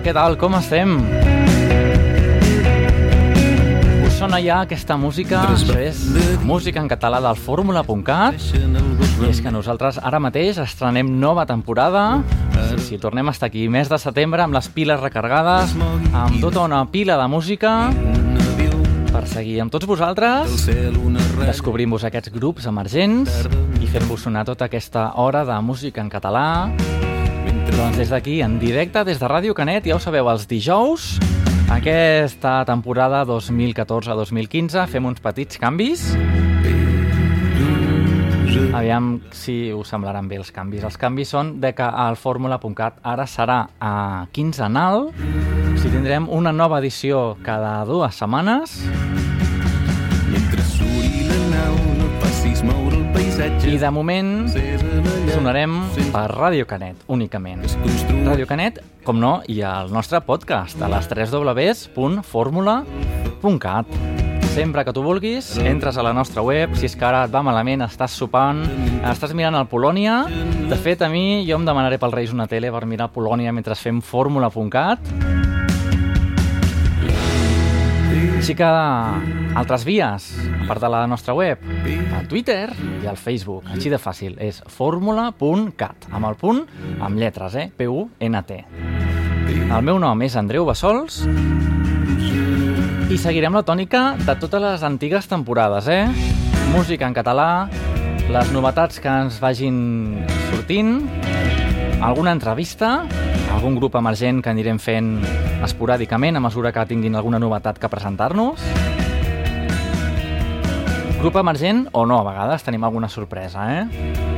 Hola, què tal? Com estem? Us sona ja aquesta música? Això és música en català del fórmula.cat i és que nosaltres ara mateix estrenem nova temporada Sí, sí, tornem a estar aquí mes de setembre amb les piles recargades, amb tota una pila de música per seguir amb tots vosaltres, descobrim-vos aquests grups emergents i fent-vos sonar tota aquesta hora de música en català. Doncs des d'aquí, en directe, des de Ràdio Canet, ja ho sabeu, els dijous, aquesta temporada 2014-2015, fem uns petits canvis. Aviam si us semblaran bé els canvis. Els canvis són de que el fórmula.cat ara serà a quinzenal, o sigui, tindrem una nova edició cada dues setmanes. I de moment sonarem per Ràdio Canet, únicament. Ràdio Canet, com no, i el nostre podcast a les 3 www.formula.cat. Sempre que tu vulguis, entres a la nostra web, si és que ara et va malament, estàs sopant, estàs mirant el Polònia. De fet, a mi, jo em demanaré pel Reis una tele per mirar Polònia mentre fem fórmula.cat. Que altres vies, a part de la nostra web, al Twitter i al Facebook. Així de fàcil, és fórmula.cat, amb el punt, amb lletres, eh? P-U-N-T. El meu nom és Andreu Bassols i seguirem la tònica de totes les antigues temporades, eh? Música en català, les novetats que ens vagin sortint, alguna entrevista, algun grup emergent que anirem fent esporàdicament a mesura que tinguin alguna novetat que presentar-nos. Grup emergent o no, a vegades tenim alguna sorpresa, eh?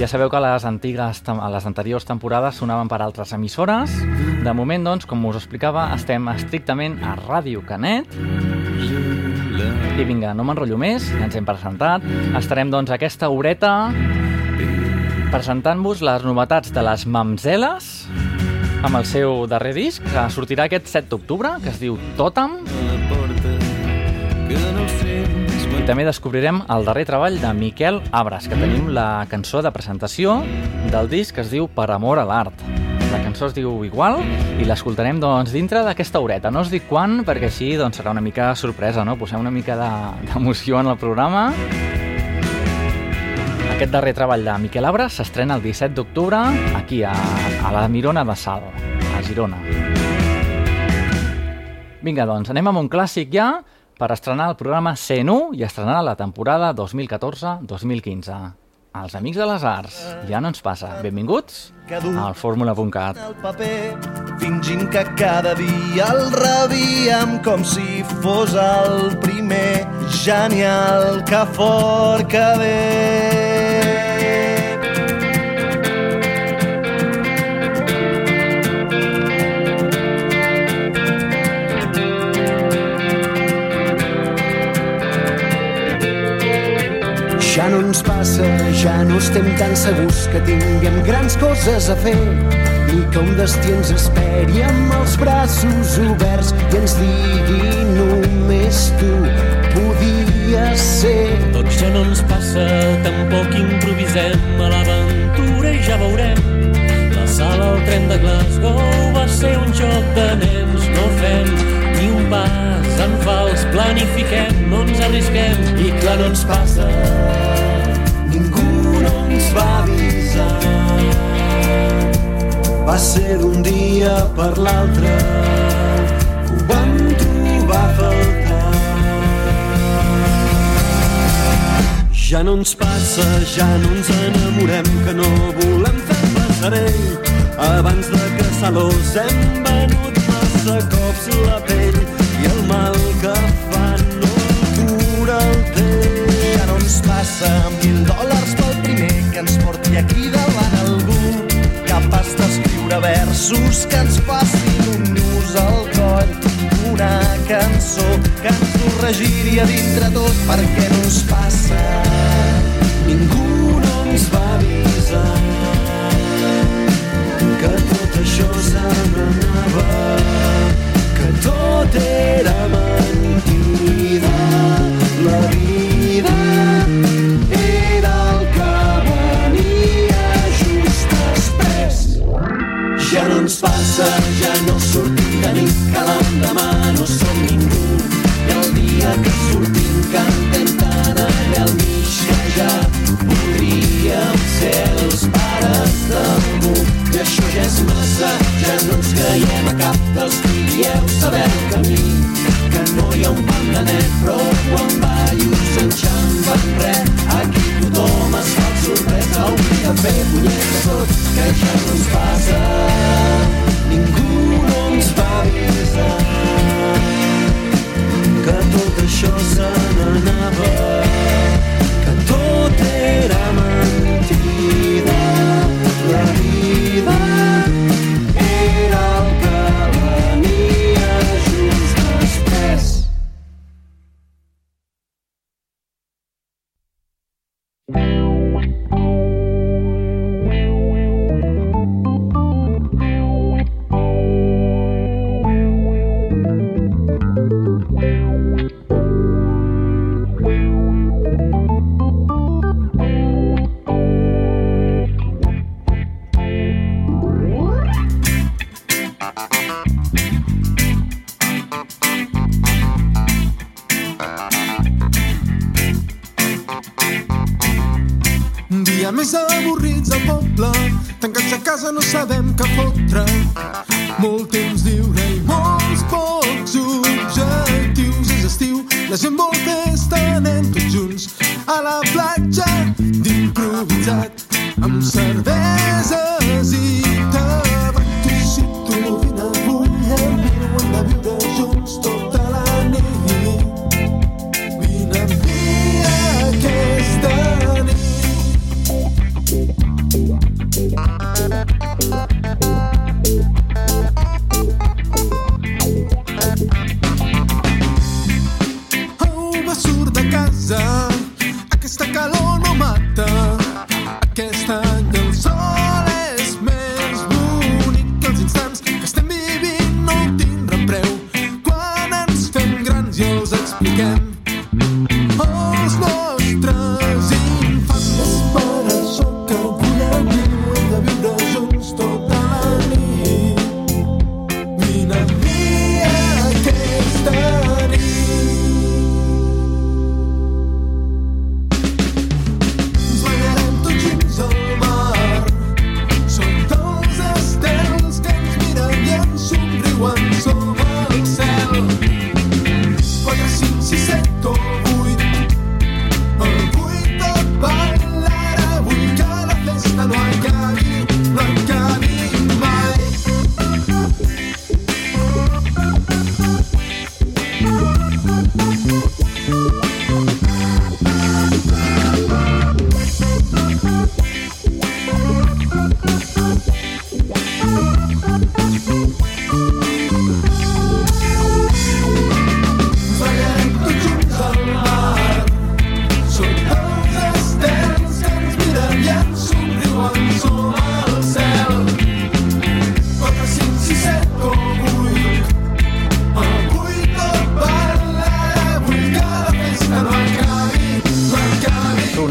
Ja sabeu que les antigues, les anteriors temporades sonaven per altres emissores. De moment, doncs, com us explicava, estem estrictament a Ràdio Canet. I vinga, no m'enrotllo més, ja ens hem presentat. Estarem, doncs, aquesta horeta presentant-vos les novetats de les Mamzeles amb el seu darrer disc, que sortirà aquest 7 d'octubre, que es diu Totem. I també descobrirem el darrer treball de Miquel Abras, que tenim la cançó de presentació del disc que es diu Per amor a l'art. La cançó es diu igual i l'escoltarem doncs, dintre d'aquesta horeta. No us dic quan, perquè així doncs, serà una mica sorpresa, no? Posem una mica d'emoció de, en el programa. Aquest darrer treball de Miquel Abras s'estrena el 17 d'octubre aquí a, a la Mirona de Sal, a Girona. Vinga, doncs, anem amb un clàssic ja, per estrenar el programa 101 i estrenar la temporada 2014-2015. Els Amics de les Arts, ja no ens passa. Benvinguts al fórmula.cat. El paper, fingint que cada dia el rebíem com si fos el primer. Genial, que fort que ve. Estem tan segurs que tinguem grans coses a fer ni que un destí ens esperi amb els braços oberts i ens digui només tu podies ser. Tot ja no ens passa, tampoc improvisem a l'aventura i ja veurem. La sala al tren de Glasgow va ser un joc de nens, no fem ni un pas en fals, planifiquem, no ens arrisquem i clar no ens passa va avisar. Va ser d'un dia per l'altre ho vam trobar a faltar. Ja no ens passa, ja no ens enamorem, que no volem fer passarell. Abans de caçar-los hem venut massa cops la pell i el mal que fa no cura el temps. Ja no ens passa mil dòlars pel primer que ens porti aquí davant algú capaç d'escriure versos que ens passin un nus al coll una cançó que ens ho regiria dintre tot perquè no ens passa. Ningú no ens va avisar que tot això s'anava que tot era mentida ens passa, ja no sortim de nit, que l'endemà no som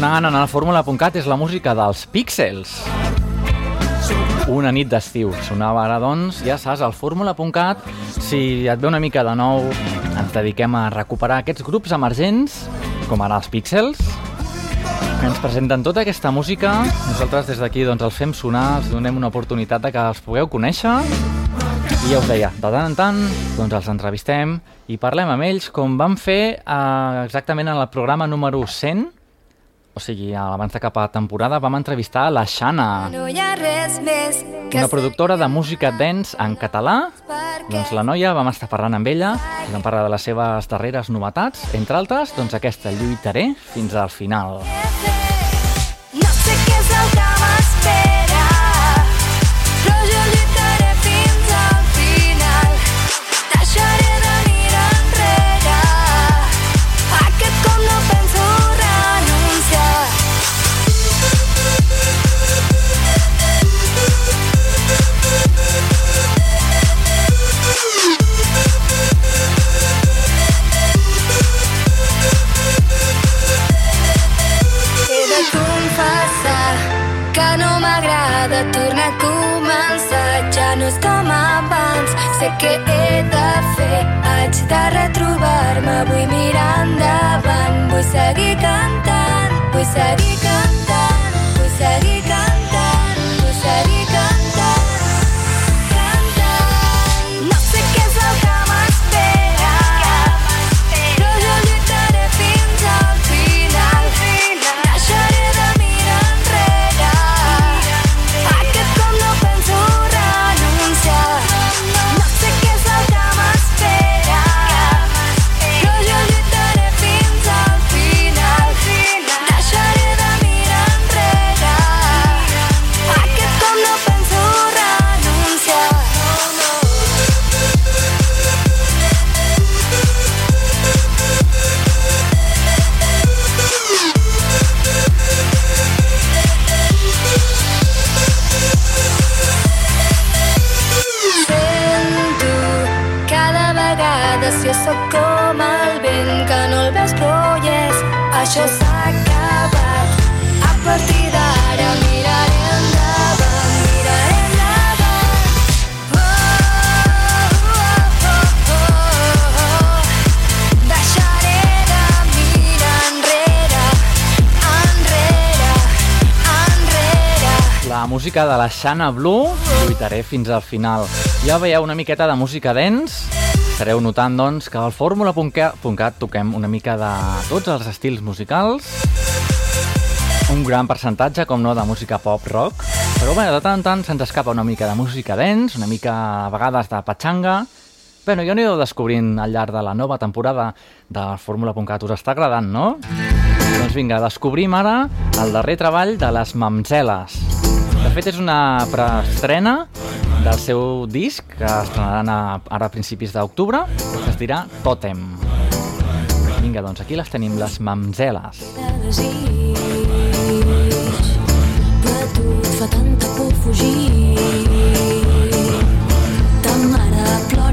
Sonant en la fórmula.cat és la música dels Pixels. Una nit d'estiu. Sonava ara, doncs, ja saps, al fórmula.cat. Si et ve una mica de nou, ens dediquem a recuperar aquests grups emergents, com ara els Pixels. que ens presenten tota aquesta música. Nosaltres des d'aquí doncs, els fem sonar, els donem una oportunitat de que els pugueu conèixer. I ja us deia, de tant en tant doncs els entrevistem i parlem amb ells com vam fer eh, exactament en el programa número 100 o sigui, abans de cap a temporada vam entrevistar la Xana, no una productora de música dance en català. Doncs la noia vam estar parlant amb ella, i vam parlar de les seves darreres novetats, entre altres, doncs aquesta Lluitaré fins al final. Lluitaré de retrobar-me, vull mirar endavant. Vull seguir cantant, vull seguir cantant, música de la Xana Blue, lluitaré fins al final. Ja veieu una miqueta de música dents, estareu notant, doncs, que al fórmula.cat toquem una mica de tots els estils musicals, un gran percentatge, com no, de música pop-rock, però bé, de tant en tant se'ns escapa una mica de música dents, una mica, a vegades, de patxanga, Bueno, ja anireu descobrint al llarg de la nova temporada de Fórmula.cat. Us està agradant, no? Doncs vinga, descobrim ara el darrer treball de les Mamzeles. De fet, és una preestrena del seu disc que estrenaran ara a principis d'octubre, que es dirà Totem. Vinga, doncs aquí les tenim, les Mamzeles. però fa tanta por fugir ta mare plora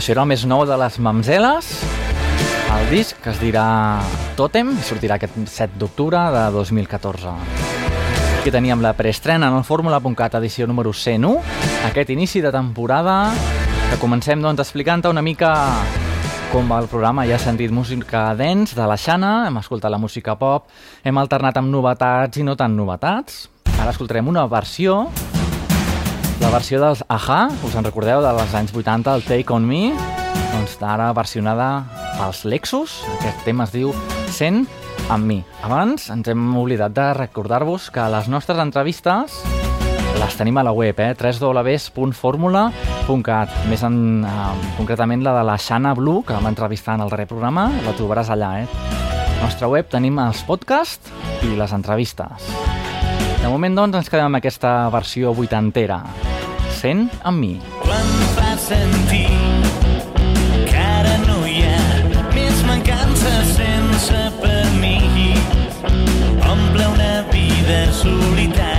Això era el més nou de les Mamzeles, el disc que es dirà Totem, sortirà aquest 7 d'octubre de 2014. Aquí teníem la preestrena en el Fórmula.cat edició número 101, aquest inici de temporada, que comencem doncs explicant una mica com va el programa. Ja has sentit música dents de la Xana, hem escoltat la música pop, hem alternat amb novetats i no tan novetats. Ara escoltarem una versió la versió dels Aja, us en recordeu, dels anys 80, el Take On Me, doncs ara versionada pels Lexus, aquest tema es diu Sent amb mi. Abans ens hem oblidat de recordar-vos que les nostres entrevistes les tenim a la web, eh? www.formula.cat. Més en, eh, concretament la de la Xana Blue, que vam entrevistar en el darrer programa, la trobaràs allà, eh? A la nostra web tenim els podcasts i les entrevistes. De moment, doncs, ens quedem amb aquesta versió vuitantera. Sent amb mi. quan fa sentir que ara no hi ha més mancances sense per mi. Omple una vida solitària,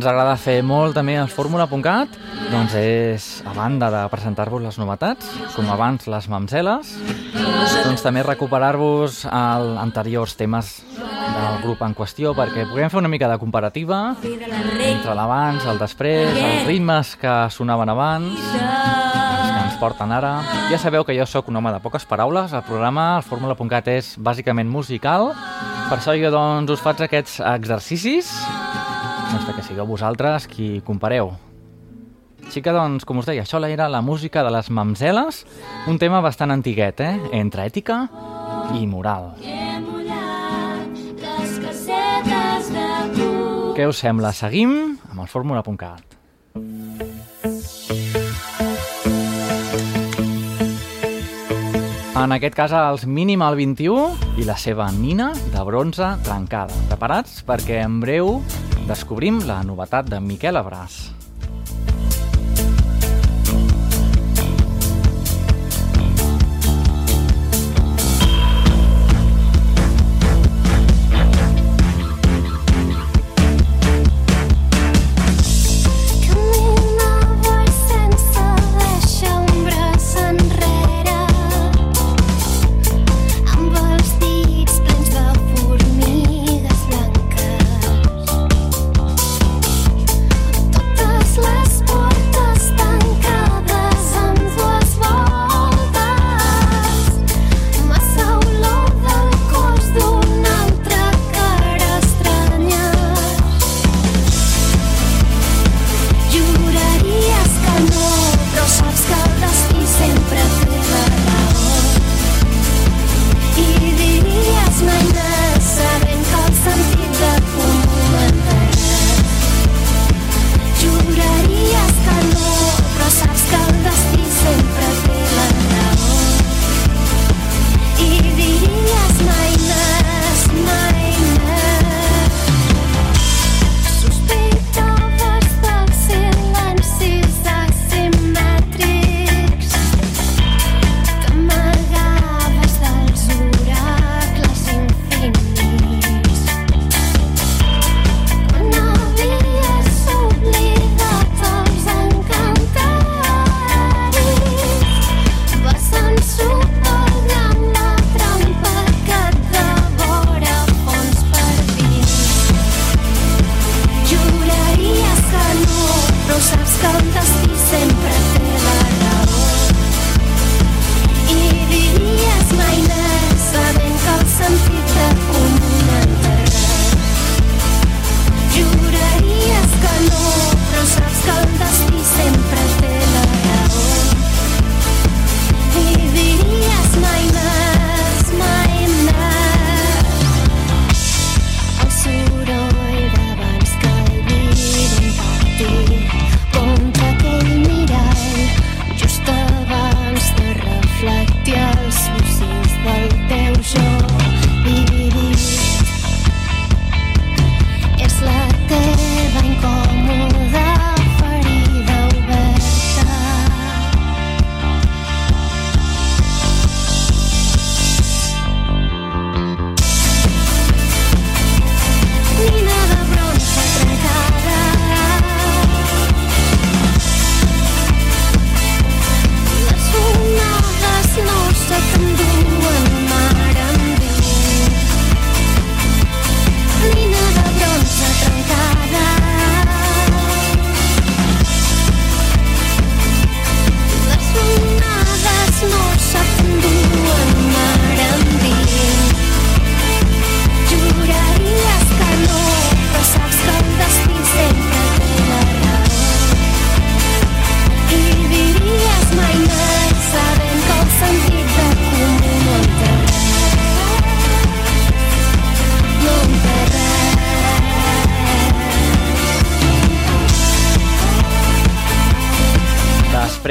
ens agrada fer molt també al fórmula.cat doncs és, a banda de presentar-vos les novetats, com abans les mamceles, doncs també recuperar-vos anteriors temes del grup en qüestió perquè puguem fer una mica de comparativa entre l'abans, el després, els ritmes que sonaven abans, que ens porten ara. Ja sabeu que jo sóc un home de poques paraules, el programa, el fórmula.cat és bàsicament musical, per això jo doncs us faig aquests exercicis doncs perquè sigueu vosaltres qui compareu. Així que, doncs, com us deia, això era la música de les mamzeles, un tema bastant antiguet, eh? Entre ètica i moral. Què us sembla? Seguim amb el fórmula.cat. En aquest cas, els Minimal 21 i la seva nina de bronze trencada. Preparats? Perquè en breu descobrim la novetat de Miquel Abràs.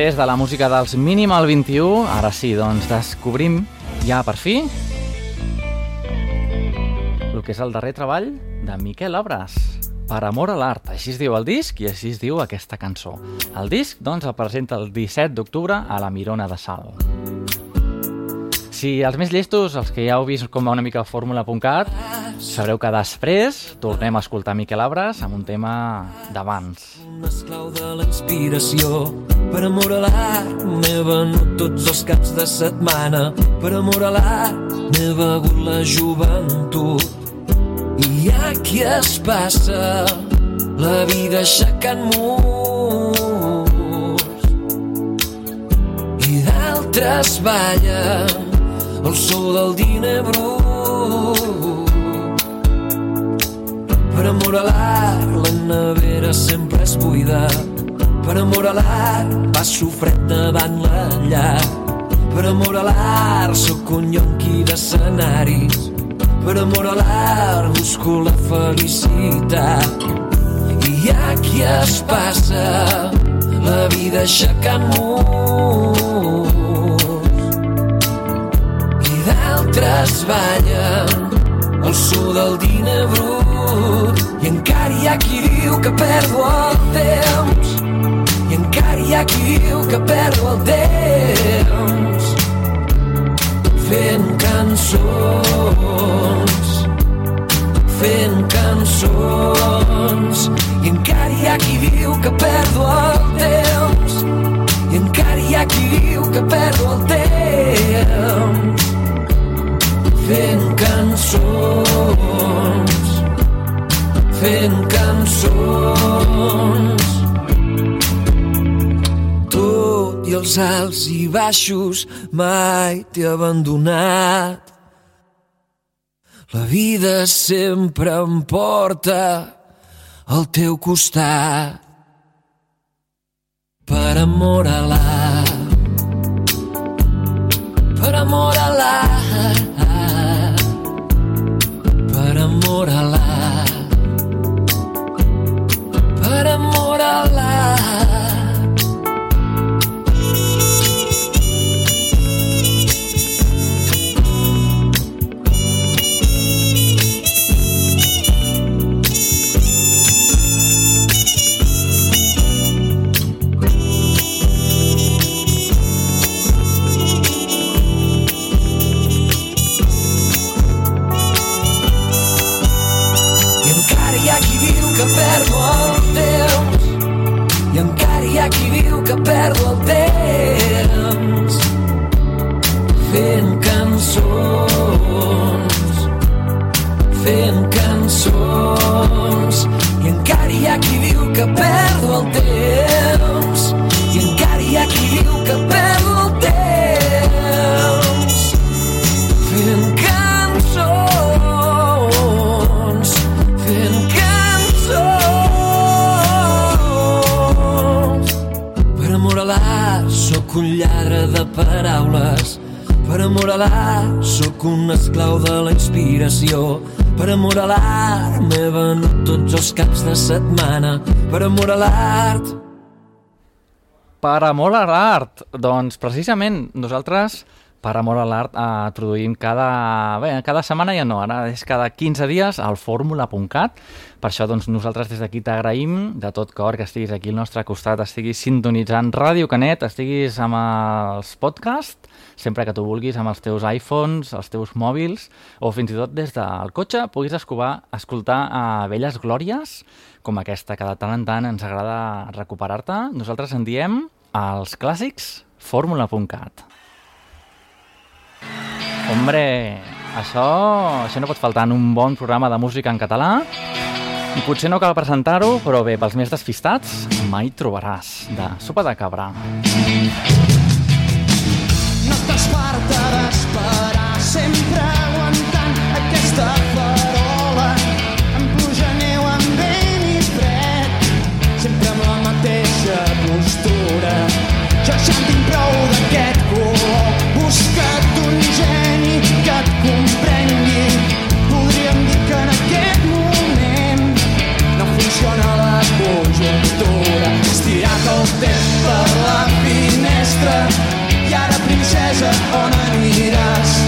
Després de la música dels Minimal 21, ara sí, doncs descobrim ja per fi el que és el darrer treball de Miquel Obres, Per amor a l'art. Així es diu el disc i així es diu aquesta cançó. El disc, doncs, el presenta el 17 d'octubre a la Mirona de Sal. Si els més llestos, els que ja heu vist com va una mica fórmula.cat, sabreu que després tornem a escoltar Miquel Abres amb un tema d'abans. Un esclau de la inspiració per amor a l'art m'he venut tots els caps de setmana. Per amor a l'art m'he begut la joventut. I aquí es passa la vida aixecant murs. I d'altres ballen el so del diner brut. Per amor a l'art, la nevera sempre és buida. Per amor a l'art, passo fred davant la llar. Per amor a l'art, sóc un yonqui d'escenaris. Per amor a l'art, busco la felicitat. I aquí es passa la vida aixecant murs i d'altres ballen el so del diner brut i encara hi ha qui diu que perdo el temps encara hi ha qui diu que perdo el temps fent cançons fent cançons. I encara hi ha qui diu que perdo el temps. I encara hi ha qui diu que perdo el temps fent cançons fent cançons i els alts i baixos mai t'he abandonat. La vida sempre em porta al teu costat. Per amor a l'art per amor a l'art per amor a l'art fent cançons. I encara hi ha qui diu que perdo el temps. I encara hi ha qui diu que perdo el temps. Fent cançons fent cançons. Per amor a l'art sóc un lladre de paraules. Per amor a l'art sóc un esclau de la inspiració per amor a l'art m'he venut tots els caps de setmana per amor a l'art Per amor a l'art, doncs precisament nosaltres per amor a l'art eh, produïm cada, bé, cada setmana ja no, ara és cada 15 dies al fórmula.cat per això doncs nosaltres des d'aquí t'agraïm de tot cor que estiguis aquí al nostre costat, estiguis sintonitzant Ràdio Canet, estiguis amb els podcasts, sempre que tu vulguis amb els teus iPhones, els teus mòbils o fins i tot des del cotxe puguis escovar, escoltar a velles glòries com aquesta que de tant en tant ens agrada recuperar-te. Nosaltres en diem els clàssics fórmula.cat. Hombre, això, això no pot faltar en un bon programa de música en català. I potser no cal presentar-ho, però bé, pels més despistats, mai trobaràs, de sopa de cabra. D'esperar, sempre aguantant aquesta farola. Neu, amb vent i fred, sempre amb la postura. Ja en prou d'aquest color, busca't un geni que et comprengui. Podríem dir que en moment no funciona la. Estirat el temps la fi ez a ananyírás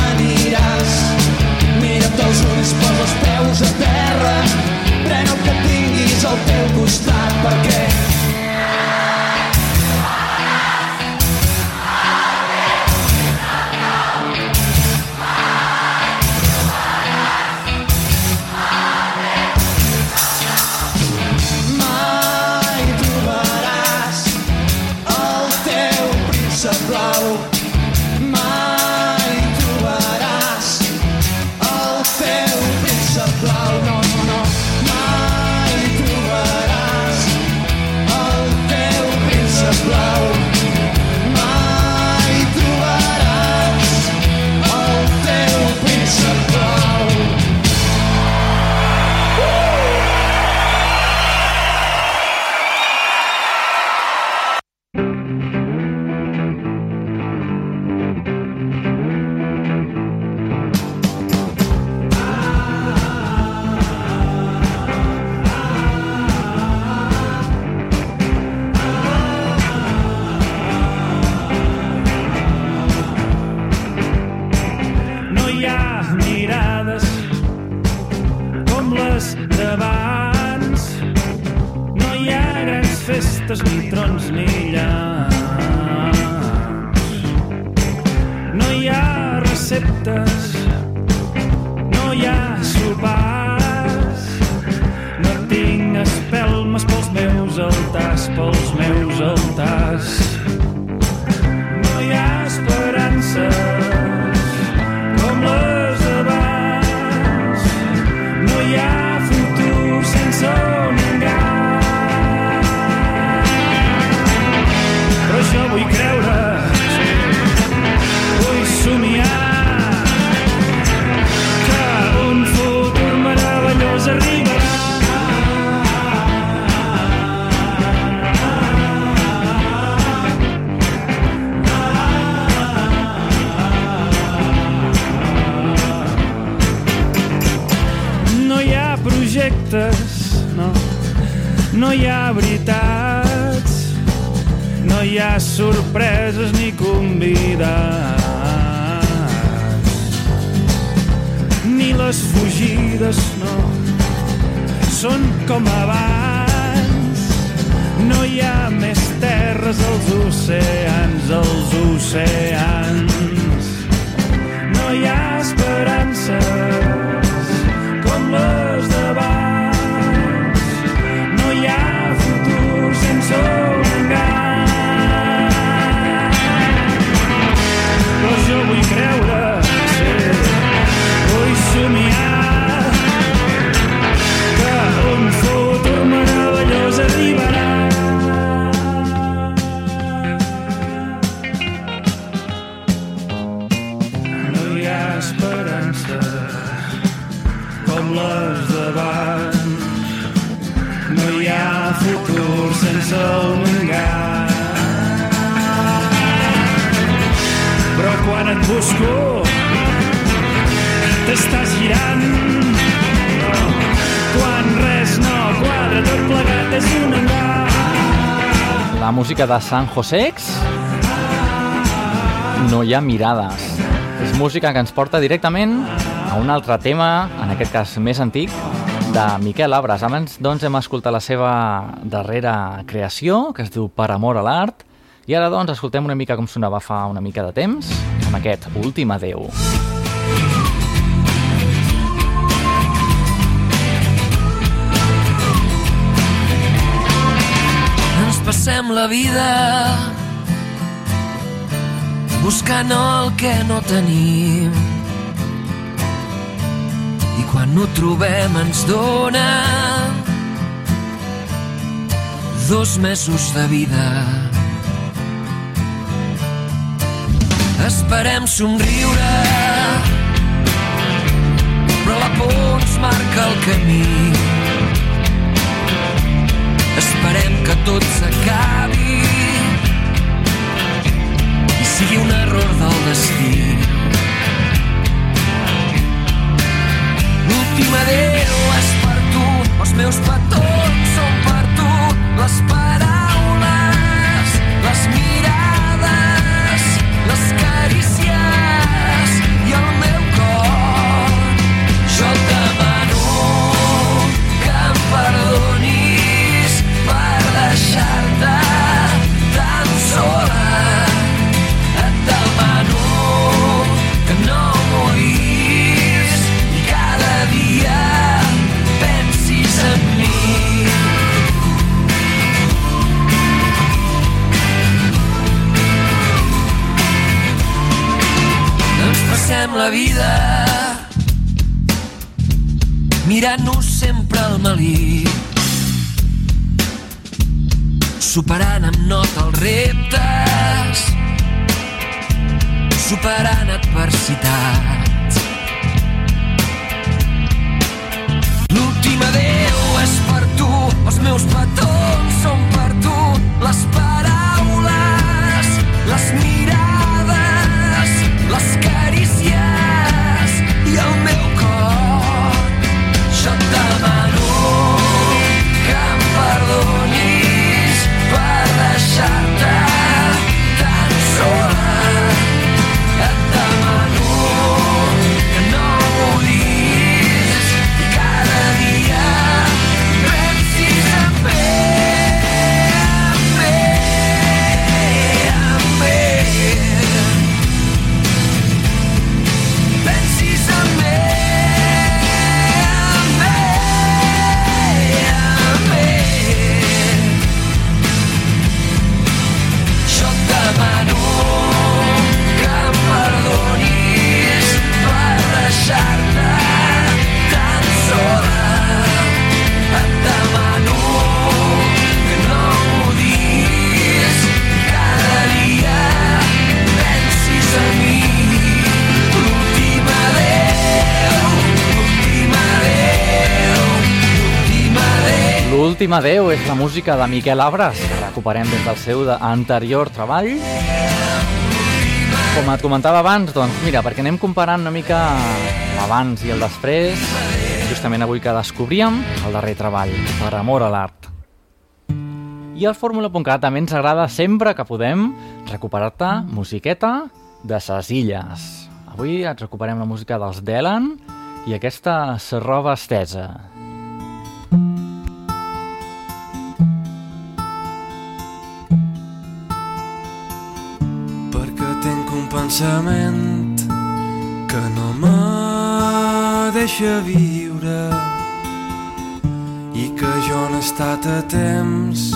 princesa, on aniràs? Mira't a terra, pren el que tinguis al teu costat, perquè La música de San Josex no hi ha mirades. És música que ens porta directament a un altre tema, en aquest cas més antic, de Miquel Abres. Abans doncs, hem escoltat la seva darrera creació, que es diu Per amor a l'art, i ara doncs escoltem una mica com sonava fa una mica de temps, amb aquest Últim adeu. Passem la vida buscant el que no tenim i quan ho trobem ens dona dos mesos de vida. Esperem somriure però la por ens marca el camí Esperem que tot s'acabi. Error del destí. L'últim adéu és per tu, els meus petons són per tu, les paraules, les mirades, les carícies deixar-te tan sola. Et demano que no moris cada dia pensis en mi. Ens passem la vida mirant-nos sempre al melic superant amb nota els reptes. Superant adversitats. L'últim adéu és per tu. Els meus petons són per tu. Les paraules les mirades adéu. L'últim adeu és la música de Miquel Abres, que recuperem des del seu anterior treball. Com et comentava abans, doncs mira, perquè anem comparant una mica l'abans i el després, justament avui que descobríem el darrer treball, per amor a l'art. I al Fórmula.cat també ens agrada sempre que podem recuperar-te musiqueta de ses illes. Avui et recuperem la música dels Delan i aquesta roba estesa. Pensament que no me deixa viure i que jo no he estat a temps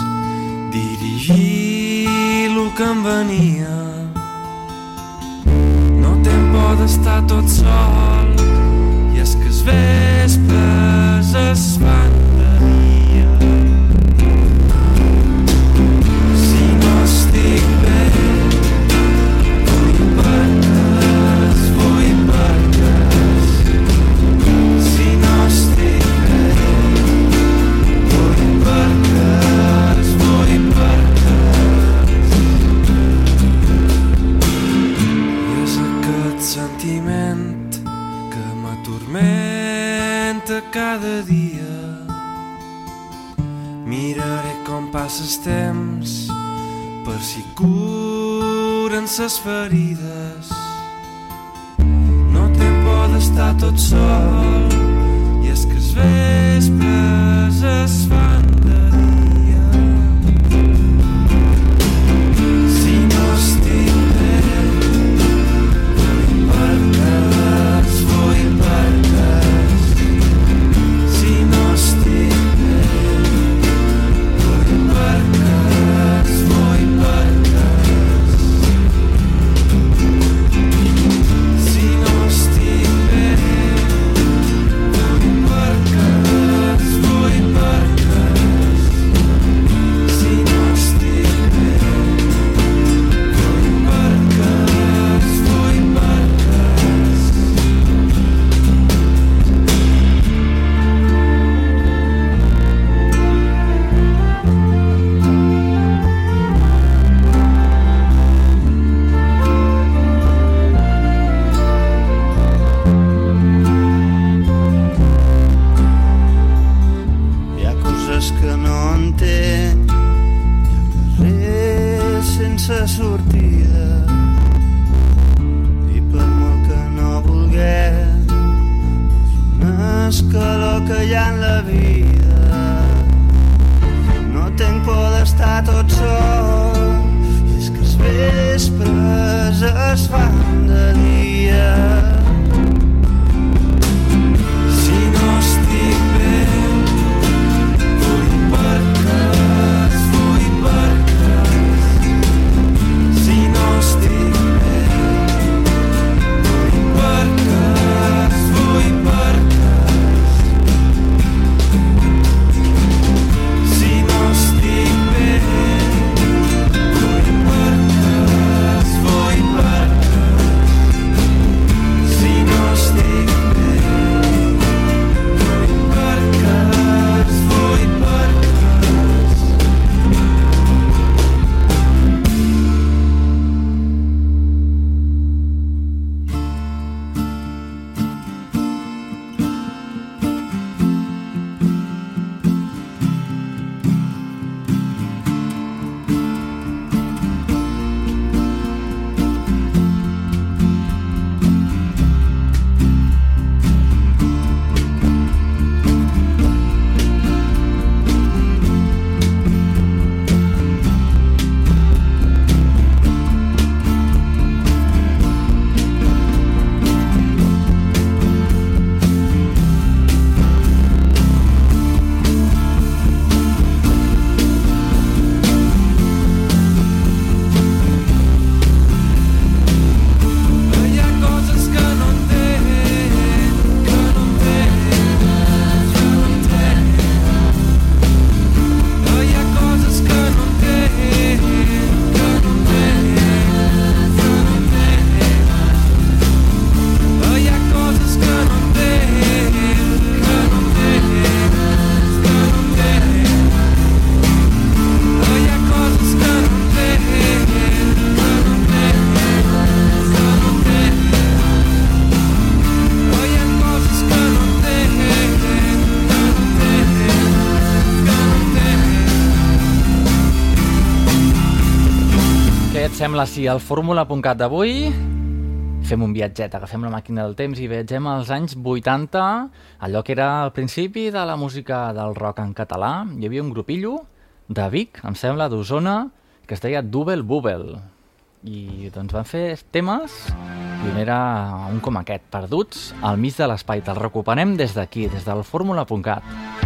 dirigir el que em venia. No tenc por d'estar tot sol i és que es vespres es fan cada dia Miraré com passa el temps per si curen ses ferides. No té por d'estar tot sol i és que es vespres es fan sembla si al fórmula.cat d'avui fem un viatget, agafem la màquina del temps i viatgem als anys 80, allò que era el principi de la música del rock en català. Hi havia un grupillo de Vic, em sembla, d'Osona, que es deia Double Bubble. I doncs van fer temes, un era un com aquest, perduts al mig de l'espai. Te'l recuperem des d'aquí, des del fórmula.cat.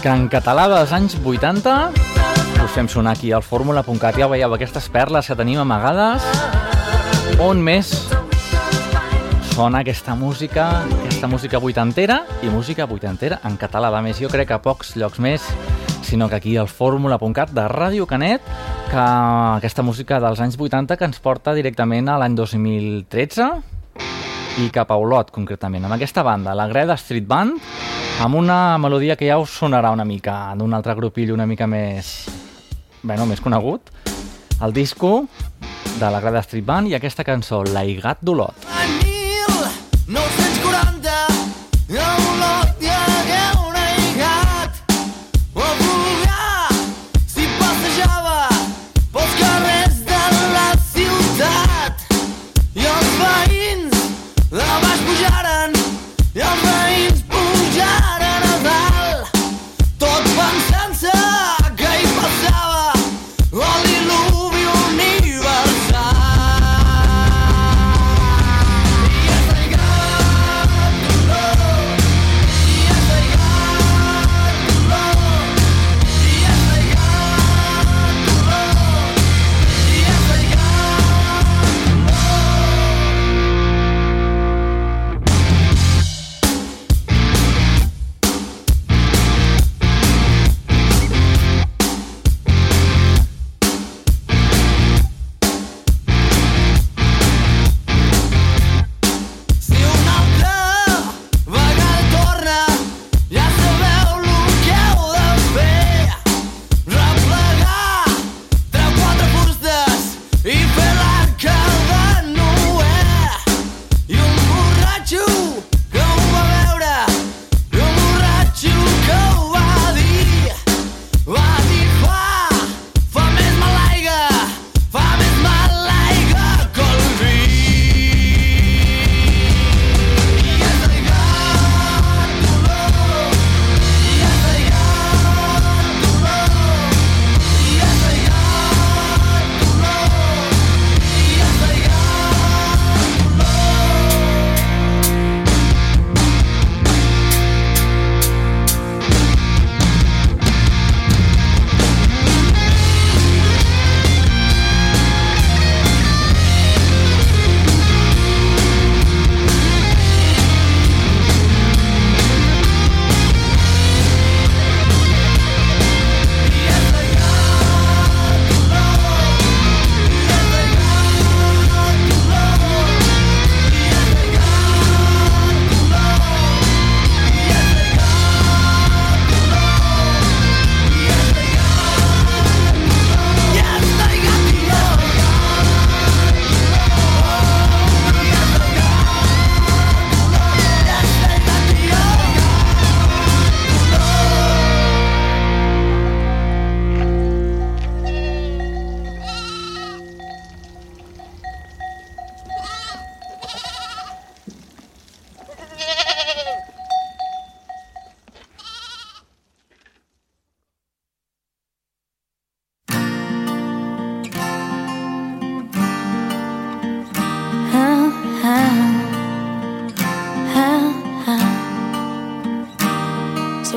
Música en català dels anys 80. Us fem sonar aquí al fórmula.cat. Ja veieu aquestes perles que tenim amagades. On més sona aquesta música, aquesta música vuitantera i música vuitantera en català. A més, jo crec que a pocs llocs més, sinó que aquí al fórmula.cat de Ràdio Canet, que aquesta música dels anys 80 que ens porta directament a l'any 2013 i cap a Olot, concretament, amb aquesta banda, la Greda Street Band, amb una melodia que ja us sonarà una mica d'un altre grupill una mica més... bueno, més conegut. El disco de la Greda Street Band i aquesta cançó, L'Aigat d'Olot. L'any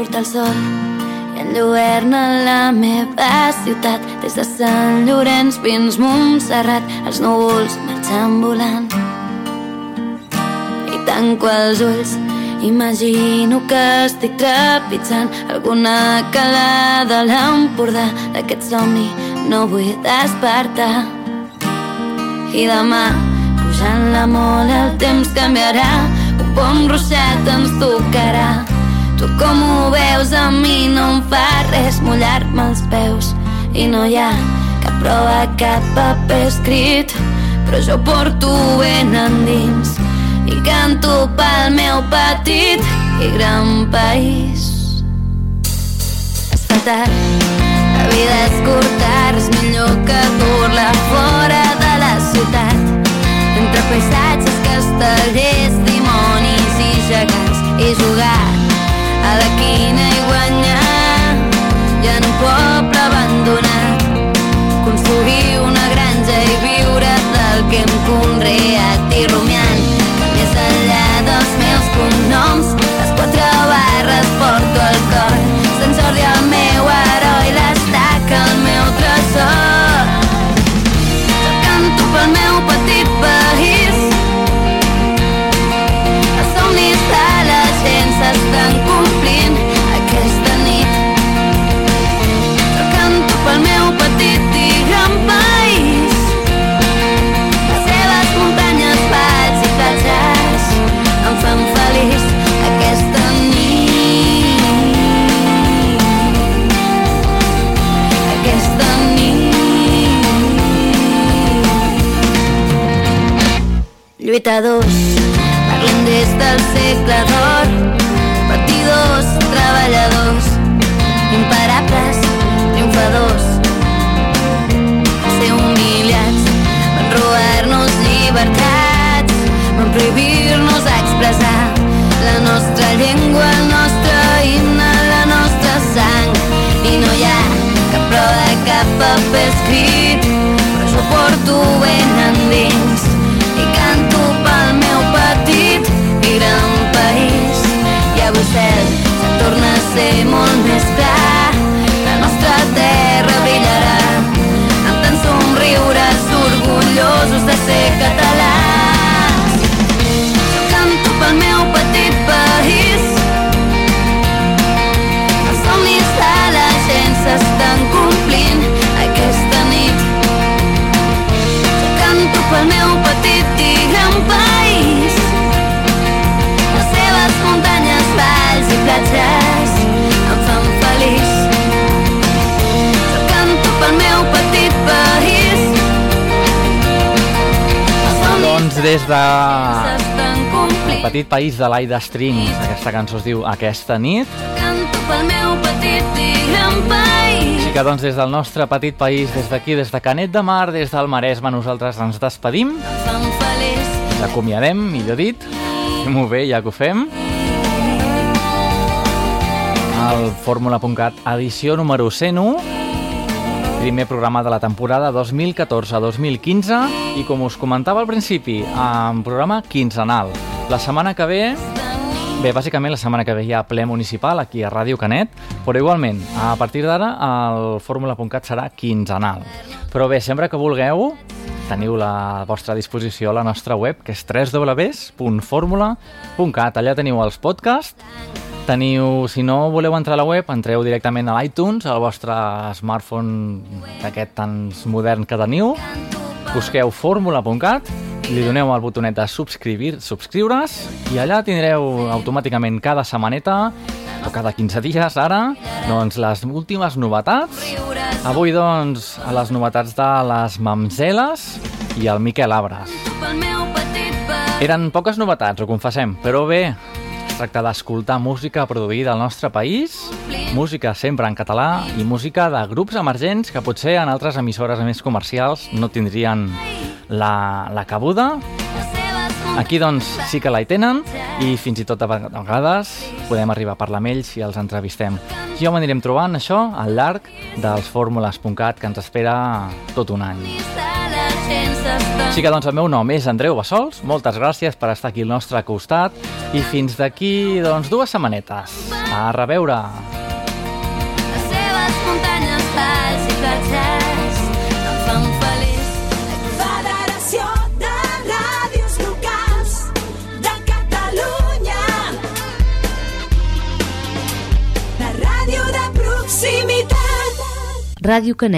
surt el sol i enlluerna la meva ciutat. Des de Sant Llorenç fins Montserrat els núvols marxen volant. I tanco els ulls Imagino que estic trepitjant alguna calada a l'Empordà. D'aquest somni no vull despertar. I demà pujant la mola el temps canviarà. Un bon ruixat ens tocarà tu com ho veus a mi no em fa res mullar-me els peus i no hi ha cap prova, cap paper escrit però jo porto ben endins i canto pel meu petit i gran país. Es fa tard, la vida és curta, res millor que dur-la fora de la ciutat. Entre paisatges, castellers, dimonis i gegants i jugar a la quina i guanyar i en un poble abandonat. Construir una granja i viure del que hem conreat i rumiant nit. Lluitadors, parlem des del segle d'or, platges em fan feliç. Jo canto pel meu petit país, Doncs des de el petit país de l'Aida Strings, aquesta cançó es diu Aquesta nit. Canto pel meu petit i país. Així que doncs des del nostre petit país, des d'aquí, des de Canet de Mar, des del Maresme, nosaltres ens despedim, ens acomiadem, millor dit, fem-ho bé ja que ho fem. El Fórmula.cat, edició número 101, primer programa de la temporada 2014-2015 i com us comentava al principi, en programa quinzenal. La setmana que ve Bé, bàsicament la setmana que ve hi ha ple municipal aquí a Ràdio Canet, però igualment, a partir d'ara el fórmula.cat serà quinzenal. Però bé, sempre que vulgueu, teniu la vostra disposició a la nostra web, que és www.formula.cat. Allà teniu els podcasts, teniu, si no voleu entrar a la web, entreu directament a l'iTunes, al vostre smartphone d'aquest tan modern que teniu, busqueu fórmula.cat li doneu al botonet de subscriure, subscriure's i allà tindreu automàticament cada setmaneta o cada 15 dies ara doncs les últimes novetats. Avui doncs a les novetats de les Mamzeles i el Miquel Abres eren poques novetats, ho confessem, però bé, es tracta d'escoltar música produïda al nostre país, música sempre en català i música de grups emergents que potser en altres emissores més comercials no tindrien la, la cabuda. Aquí, doncs, sí que la hi tenen i fins i tot a vegades podem arribar a parlar amb ells i els entrevistem. Ja ho anirem trobant, això, al llarg dels fórmules.cat que ens espera tot un any. Així que doncs el meu nom és Andreu Bassols, moltes gràcies per estar aquí al nostre costat i fins d'aquí doncs dues setmanetes. A reveure. Les seves muntanyes, valls i platges em fan feliç. Federació de Ràdios Locals de Catalunya. La ràdio de proximitat. Ràdio Canet